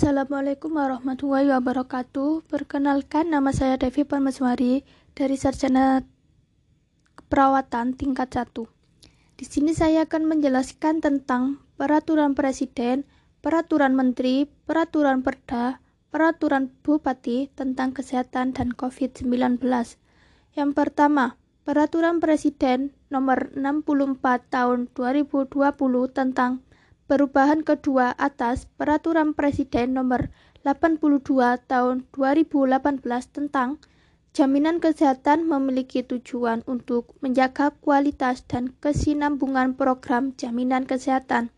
Assalamualaikum warahmatullahi wabarakatuh. Perkenalkan nama saya Devi Permeswari dari Sarjana Keperawatan tingkat 1. Di sini saya akan menjelaskan tentang peraturan presiden, peraturan menteri, peraturan perda, peraturan bupati tentang kesehatan dan COVID-19. Yang pertama, peraturan presiden nomor 64 tahun 2020 tentang perubahan kedua atas Peraturan Presiden Nomor 82 Tahun 2018 tentang Jaminan Kesehatan memiliki tujuan untuk menjaga kualitas dan kesinambungan program jaminan kesehatan.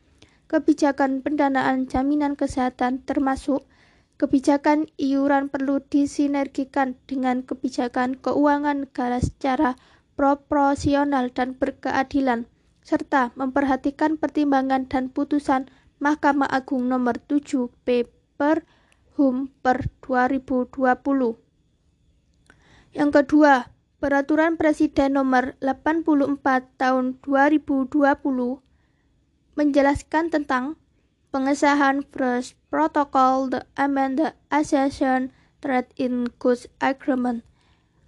Kebijakan pendanaan jaminan kesehatan termasuk kebijakan iuran perlu disinergikan dengan kebijakan keuangan negara secara proporsional dan berkeadilan serta memperhatikan pertimbangan dan putusan Mahkamah Agung nomor 7 P per Hum per 2020. Yang kedua, Peraturan Presiden nomor 84 tahun 2020 menjelaskan tentang pengesahan First Protocol the Amended Association Trade in Goods Agreement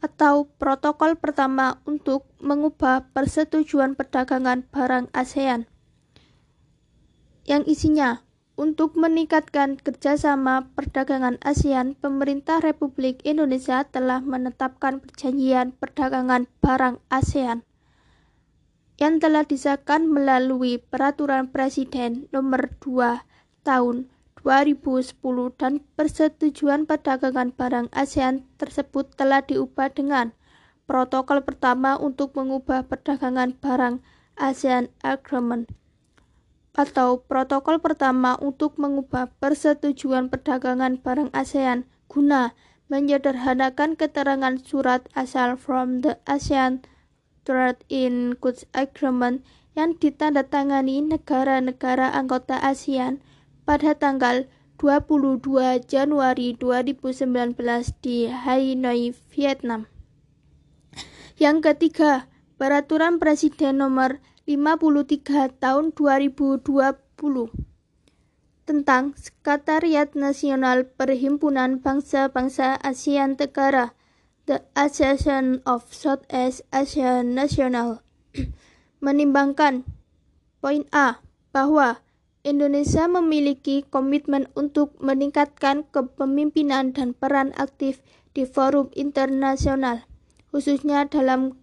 atau protokol pertama untuk mengubah persetujuan perdagangan barang ASEAN. Yang isinya untuk meningkatkan kerjasama perdagangan ASEAN, pemerintah Republik Indonesia telah menetapkan perjanjian perdagangan barang ASEAN yang telah disahkan melalui Peraturan Presiden Nomor 2 Tahun 2010 dan persetujuan perdagangan barang ASEAN tersebut telah diubah dengan protokol pertama untuk mengubah perdagangan barang ASEAN Agreement atau protokol pertama untuk mengubah persetujuan perdagangan barang ASEAN guna menyederhanakan keterangan surat asal from the ASEAN Trade in Goods Agreement yang ditandatangani negara-negara anggota ASEAN pada tanggal 22 Januari 2019 di Hanoi, Vietnam. Yang ketiga, Peraturan Presiden Nomor 53 Tahun 2020 tentang Sekretariat Nasional Perhimpunan Bangsa-Bangsa ASEAN Tenggara, The Association of Southeast Asia National, menimbangkan poin A bahwa Indonesia memiliki komitmen untuk meningkatkan kepemimpinan dan peran aktif di forum internasional, khususnya dalam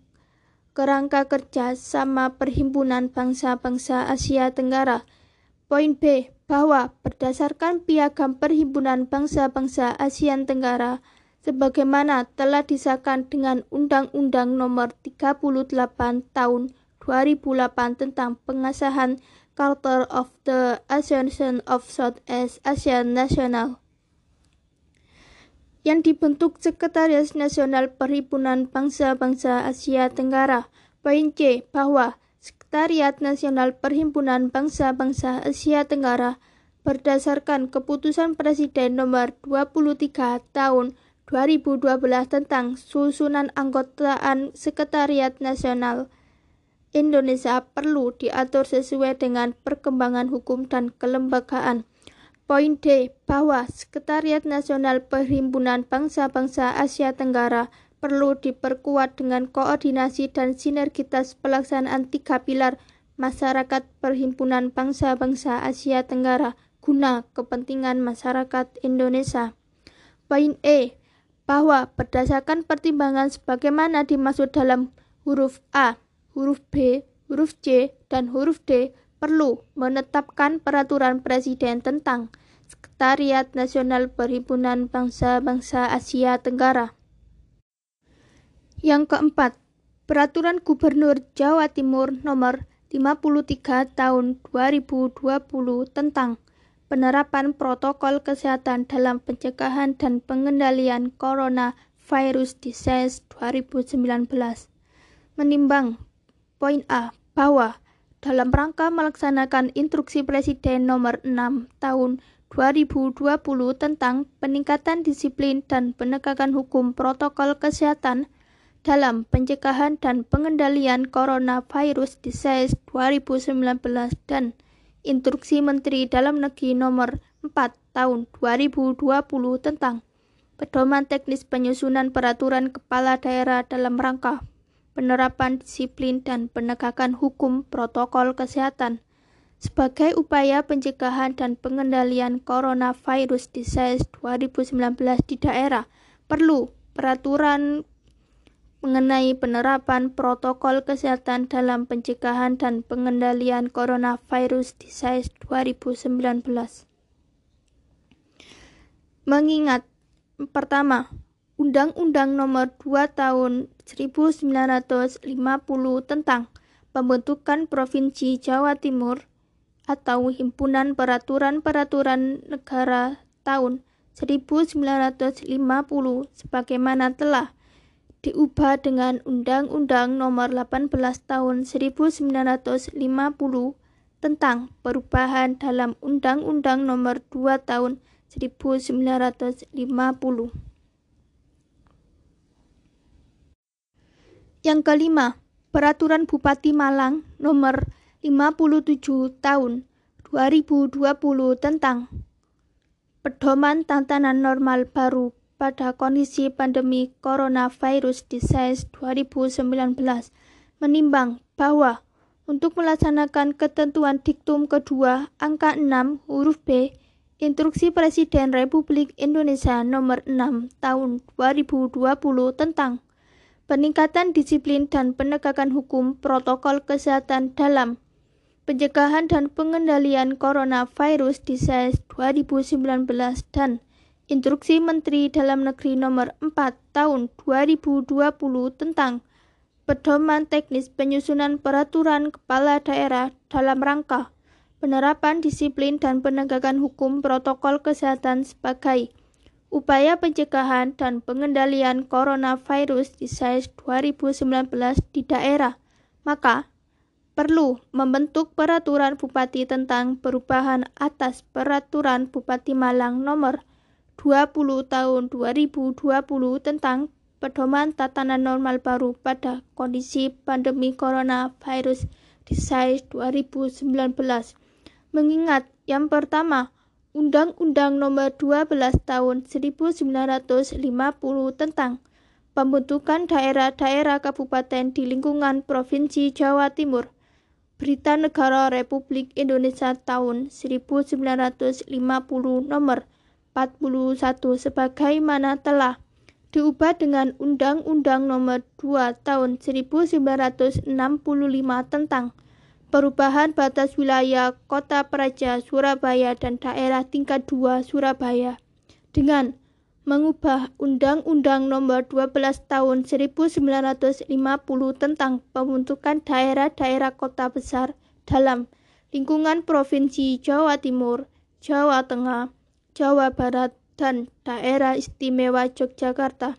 kerangka kerja sama Perhimpunan Bangsa-Bangsa Asia Tenggara. Poin B, bahwa berdasarkan piagam Perhimpunan Bangsa-Bangsa Asia Tenggara, sebagaimana telah disahkan dengan Undang-Undang Nomor 38 Tahun 2008 tentang pengesahan Charter of the Association of Southeast Asian National yang dibentuk Sekretaris Nasional Perhimpunan Bangsa-Bangsa Asia Tenggara. Poin C bahwa Sekretariat Nasional Perhimpunan Bangsa-Bangsa Asia Tenggara berdasarkan keputusan Presiden nomor 23 tahun 2012 tentang susunan anggotaan Sekretariat Nasional Indonesia perlu diatur sesuai dengan perkembangan hukum dan kelembagaan. Poin D bahwa Sekretariat Nasional Perhimpunan Bangsa-Bangsa Asia Tenggara perlu diperkuat dengan koordinasi dan sinergitas pelaksanaan tiga pilar masyarakat Perhimpunan Bangsa-Bangsa Asia Tenggara guna kepentingan masyarakat Indonesia. Poin E bahwa berdasarkan pertimbangan sebagaimana dimaksud dalam huruf A huruf B, huruf C, dan huruf D perlu menetapkan peraturan presiden tentang Sekretariat Nasional Perhimpunan Bangsa-Bangsa Asia Tenggara. Yang keempat, Peraturan Gubernur Jawa Timur Nomor 53 Tahun 2020 tentang penerapan protokol kesehatan dalam pencegahan dan pengendalian coronavirus disease 2019 menimbang Poin A. Bahwa dalam rangka melaksanakan instruksi Presiden nomor 6 tahun 2020 tentang peningkatan disiplin dan penegakan hukum protokol kesehatan dalam pencegahan dan pengendalian coronavirus disease 2019 dan Instruksi Menteri Dalam Negeri nomor 4 4 tahun 2020 tentang pedoman teknis penyusunan peraturan kepala daerah dalam rangka penerapan disiplin dan penegakan hukum protokol kesehatan sebagai upaya pencegahan dan pengendalian coronavirus disease 2019 di daerah perlu peraturan mengenai penerapan protokol kesehatan dalam pencegahan dan pengendalian coronavirus disease 2019. Mengingat pertama, Undang-Undang Nomor 2 Tahun 1950 tentang pembentukan Provinsi Jawa Timur atau Himpunan Peraturan-Peraturan Negara tahun 1950 sebagaimana telah diubah dengan Undang-Undang Nomor 18 Tahun 1950 tentang perubahan dalam Undang-Undang Nomor 2 Tahun 1950. Yang kelima, Peraturan Bupati Malang Nomor 57 Tahun 2020 tentang pedoman tatanan normal baru pada kondisi pandemi coronavirus disease 2019 menimbang bahwa untuk melaksanakan ketentuan diktum kedua angka 6 huruf B Instruksi Presiden Republik Indonesia nomor 6 tahun 2020 tentang peningkatan disiplin dan penegakan hukum protokol kesehatan dalam pencegahan dan pengendalian coronavirus disease 2019 dan Instruksi Menteri Dalam Negeri Nomor 4 Tahun 2020 tentang pedoman teknis penyusunan peraturan kepala daerah dalam rangka penerapan disiplin dan penegakan hukum protokol kesehatan sebagai upaya pencegahan dan pengendalian coronavirus di SARS 2019 di daerah, maka perlu membentuk peraturan bupati tentang perubahan atas peraturan Bupati Malang nomor 20 tahun 2020 tentang pedoman tatanan normal baru pada kondisi pandemi coronavirus di SARS 2019. Mengingat yang pertama, Undang-Undang Nomor 12 Tahun 1950 tentang pembentukan daerah-daerah kabupaten di lingkungan Provinsi Jawa Timur. Berita Negara Republik Indonesia tahun 1950 nomor 41 sebagaimana telah diubah dengan Undang-Undang Nomor 2 Tahun 1965 tentang perubahan batas wilayah Kota Praja Surabaya dan daerah tingkat 2 Surabaya dengan mengubah Undang-Undang Nomor 12 Tahun 1950 tentang pembentukan daerah-daerah kota besar dalam lingkungan Provinsi Jawa Timur, Jawa Tengah, Jawa Barat, dan Daerah Istimewa Yogyakarta.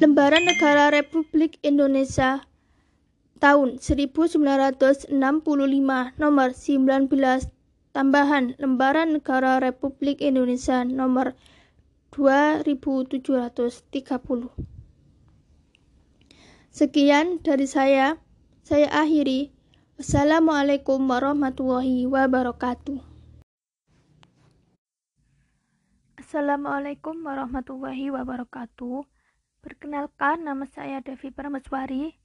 Lembaran Negara Republik Indonesia tahun 1965 nomor 19 tambahan Lembaran Negara Republik Indonesia nomor 2730. Sekian dari saya. Saya akhiri. Wassalamualaikum warahmatullahi wabarakatuh. Assalamualaikum warahmatullahi wabarakatuh. Perkenalkan, nama saya Devi Prameswari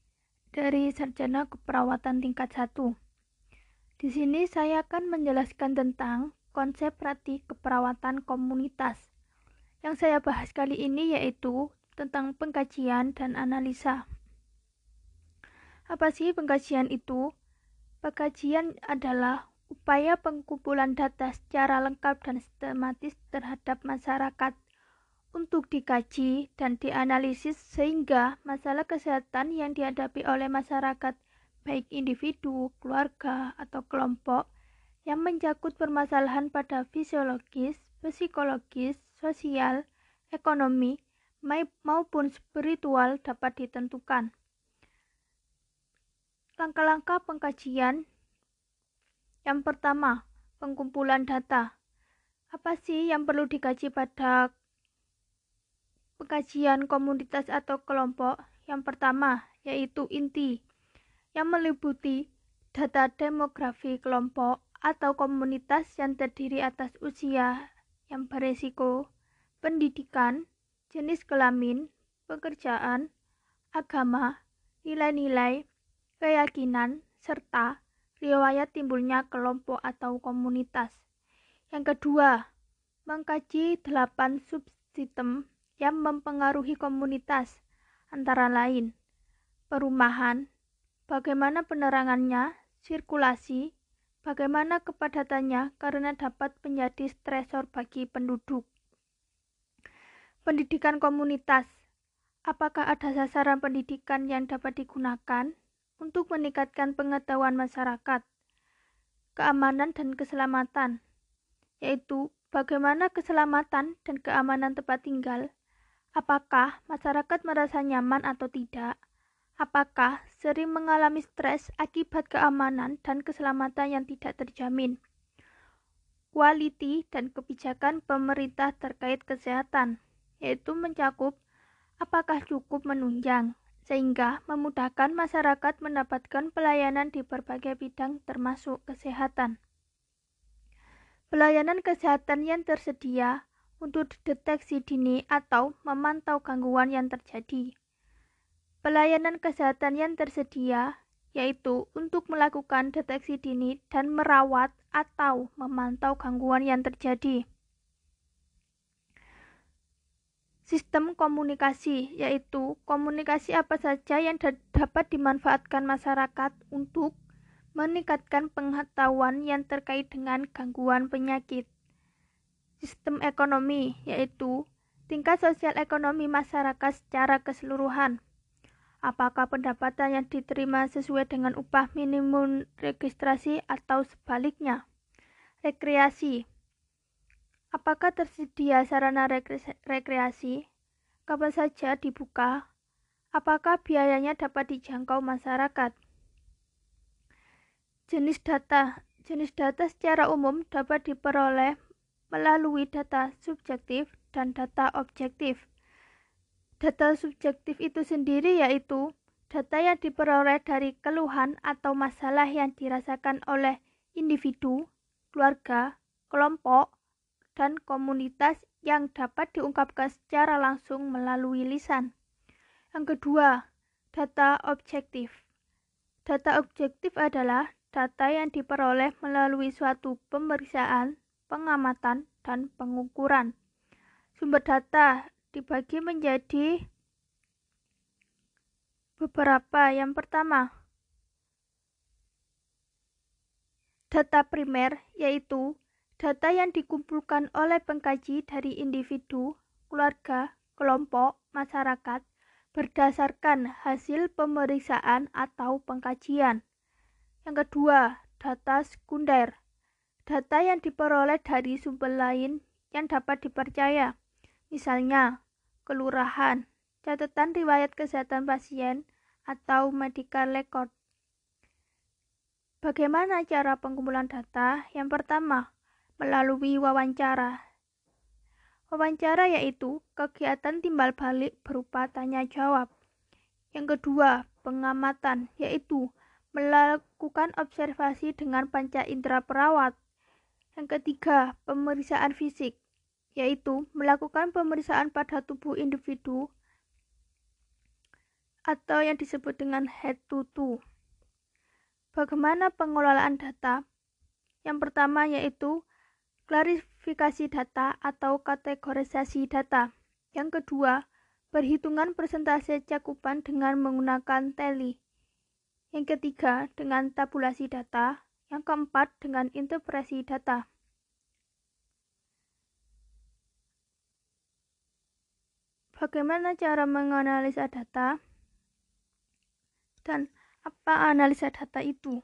dari Sarjana Keperawatan tingkat 1. Di sini saya akan menjelaskan tentang konsep rati keperawatan komunitas. Yang saya bahas kali ini yaitu tentang pengkajian dan analisa. Apa sih pengkajian itu? Pengkajian adalah upaya pengumpulan data secara lengkap dan sistematis terhadap masyarakat untuk dikaji dan dianalisis sehingga masalah kesehatan yang dihadapi oleh masyarakat baik individu, keluarga, atau kelompok yang mencakup permasalahan pada fisiologis, psikologis, sosial, ekonomi, maupun spiritual dapat ditentukan. Langkah-langkah pengkajian yang pertama, pengumpulan data. Apa sih yang perlu dikaji pada pengkajian komunitas atau kelompok? Yang pertama, yaitu inti, yang meliputi data demografi kelompok atau komunitas yang terdiri atas usia yang beresiko, pendidikan, jenis kelamin, pekerjaan, agama, nilai-nilai, keyakinan, serta riwayat timbulnya kelompok atau komunitas. Yang kedua, mengkaji delapan subsistem yang mempengaruhi komunitas, antara lain perumahan, bagaimana penerangannya, sirkulasi, bagaimana kepadatannya karena dapat menjadi stresor bagi penduduk. Pendidikan komunitas, apakah ada sasaran pendidikan yang dapat digunakan untuk meningkatkan pengetahuan masyarakat, keamanan dan keselamatan, yaitu bagaimana keselamatan dan keamanan tempat tinggal, apakah masyarakat merasa nyaman atau tidak, Apakah sering mengalami stres akibat keamanan dan keselamatan yang tidak terjamin? Quality dan kebijakan pemerintah terkait kesehatan, yaitu mencakup apakah cukup menunjang, sehingga memudahkan masyarakat mendapatkan pelayanan di berbagai bidang termasuk kesehatan. Pelayanan kesehatan yang tersedia untuk deteksi dini atau memantau gangguan yang terjadi Pelayanan kesehatan yang tersedia yaitu untuk melakukan deteksi dini dan merawat atau memantau gangguan yang terjadi. Sistem komunikasi yaitu komunikasi apa saja yang dapat dimanfaatkan masyarakat untuk meningkatkan pengetahuan yang terkait dengan gangguan penyakit. Sistem ekonomi yaitu tingkat sosial ekonomi masyarakat secara keseluruhan apakah pendapatan yang diterima sesuai dengan upah minimum registrasi atau sebaliknya. Rekreasi Apakah tersedia sarana rekreasi? Kapan saja dibuka? Apakah biayanya dapat dijangkau masyarakat? Jenis data Jenis data secara umum dapat diperoleh melalui data subjektif dan data objektif. Data subjektif itu sendiri yaitu data yang diperoleh dari keluhan atau masalah yang dirasakan oleh individu, keluarga, kelompok, dan komunitas yang dapat diungkapkan secara langsung melalui lisan. Yang kedua, data objektif. Data objektif adalah data yang diperoleh melalui suatu pemeriksaan, pengamatan, dan pengukuran. Sumber data dibagi menjadi beberapa. Yang pertama, data primer yaitu data yang dikumpulkan oleh pengkaji dari individu, keluarga, kelompok, masyarakat berdasarkan hasil pemeriksaan atau pengkajian. Yang kedua, data sekunder. Data yang diperoleh dari sumber lain yang dapat dipercaya. Misalnya, kelurahan, catatan riwayat kesehatan pasien, atau medical record. Bagaimana cara pengumpulan data? Yang pertama, melalui wawancara. Wawancara yaitu kegiatan timbal balik berupa tanya jawab. Yang kedua, pengamatan yaitu melakukan observasi dengan panca indera perawat. Yang ketiga, pemeriksaan fisik yaitu melakukan pemeriksaan pada tubuh individu atau yang disebut dengan head to toe. Bagaimana pengelolaan data? Yang pertama yaitu klarifikasi data atau kategorisasi data. Yang kedua, perhitungan persentase cakupan dengan menggunakan tally. Yang ketiga, dengan tabulasi data. Yang keempat, dengan interpretasi data. Bagaimana cara menganalisa data? Dan apa analisa data itu?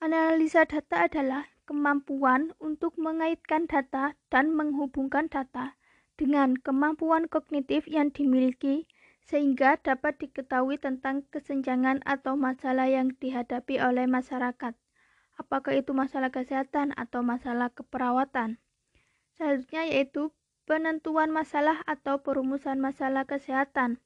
Analisa data adalah kemampuan untuk mengaitkan data dan menghubungkan data dengan kemampuan kognitif yang dimiliki sehingga dapat diketahui tentang kesenjangan atau masalah yang dihadapi oleh masyarakat. Apakah itu masalah kesehatan atau masalah keperawatan? Selanjutnya yaitu penentuan masalah atau perumusan masalah kesehatan.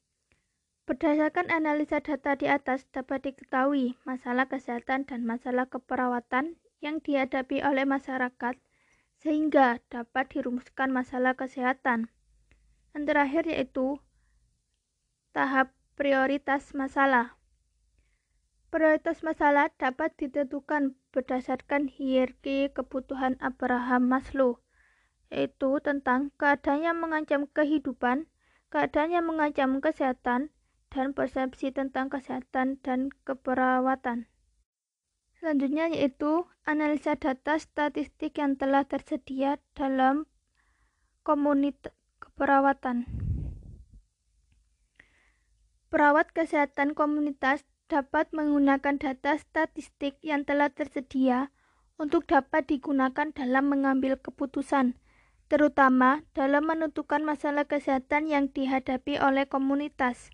Berdasarkan analisa data di atas dapat diketahui masalah kesehatan dan masalah keperawatan yang dihadapi oleh masyarakat sehingga dapat dirumuskan masalah kesehatan. Yang terakhir yaitu tahap prioritas masalah. Prioritas masalah dapat ditentukan berdasarkan hierarki kebutuhan Abraham Maslow, yaitu tentang keadaan yang mengancam kehidupan, keadaan yang mengancam kesehatan, dan persepsi tentang kesehatan dan keperawatan. Selanjutnya yaitu analisa data statistik yang telah tersedia dalam komunitas keperawatan. Perawat kesehatan komunitas dapat menggunakan data statistik yang telah tersedia untuk dapat digunakan dalam mengambil keputusan, terutama dalam menentukan masalah kesehatan yang dihadapi oleh komunitas.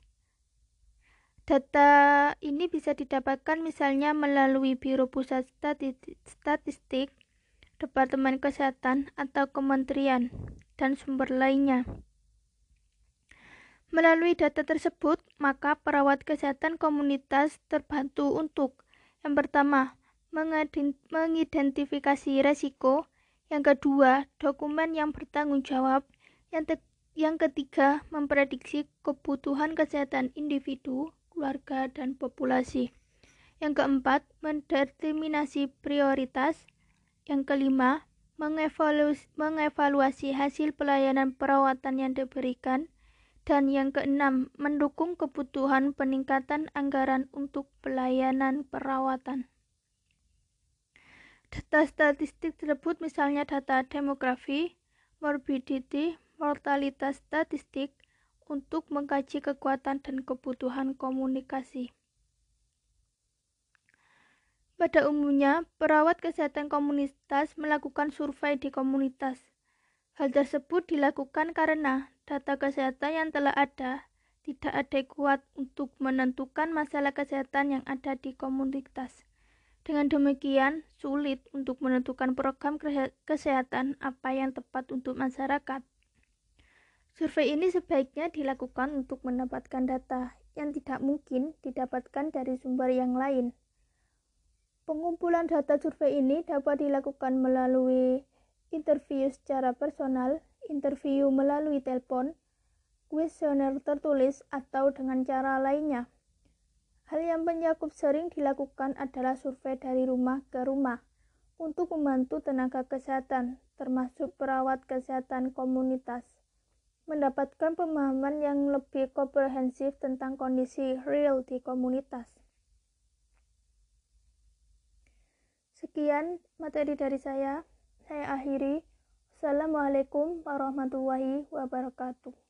Data ini bisa didapatkan misalnya melalui Biro Pusat Statistik, Departemen Kesehatan, atau Kementerian, dan sumber lainnya. Melalui data tersebut, maka perawat kesehatan komunitas terbantu untuk yang pertama, mengidentifikasi resiko, yang kedua, dokumen yang bertanggung jawab, yang, yang ketiga, memprediksi kebutuhan kesehatan individu, keluarga, dan populasi. Yang keempat, mendeterminasi prioritas. Yang kelima, mengevaluasi, mengevaluasi hasil pelayanan perawatan yang diberikan. Dan yang keenam, mendukung kebutuhan peningkatan anggaran untuk pelayanan perawatan. Data statistik tersebut misalnya data demografi, morbidity, mortalitas statistik, untuk mengkaji kekuatan dan kebutuhan komunikasi. Pada umumnya, perawat kesehatan komunitas melakukan survei di komunitas. Hal tersebut dilakukan karena data kesehatan yang telah ada tidak adekuat untuk menentukan masalah kesehatan yang ada di komunitas. Dengan demikian, sulit untuk menentukan program kesehatan apa yang tepat untuk masyarakat. Survei ini sebaiknya dilakukan untuk mendapatkan data yang tidak mungkin didapatkan dari sumber yang lain. Pengumpulan data survei ini dapat dilakukan melalui interview secara personal, interview melalui telepon, kuesioner tertulis, atau dengan cara lainnya. Hal yang menyakup sering dilakukan adalah survei dari rumah ke rumah untuk membantu tenaga kesehatan, termasuk perawat kesehatan komunitas mendapatkan pemahaman yang lebih komprehensif tentang kondisi real di komunitas. Sekian materi dari saya. Saya akhiri. Assalamualaikum warahmatullahi wabarakatuh.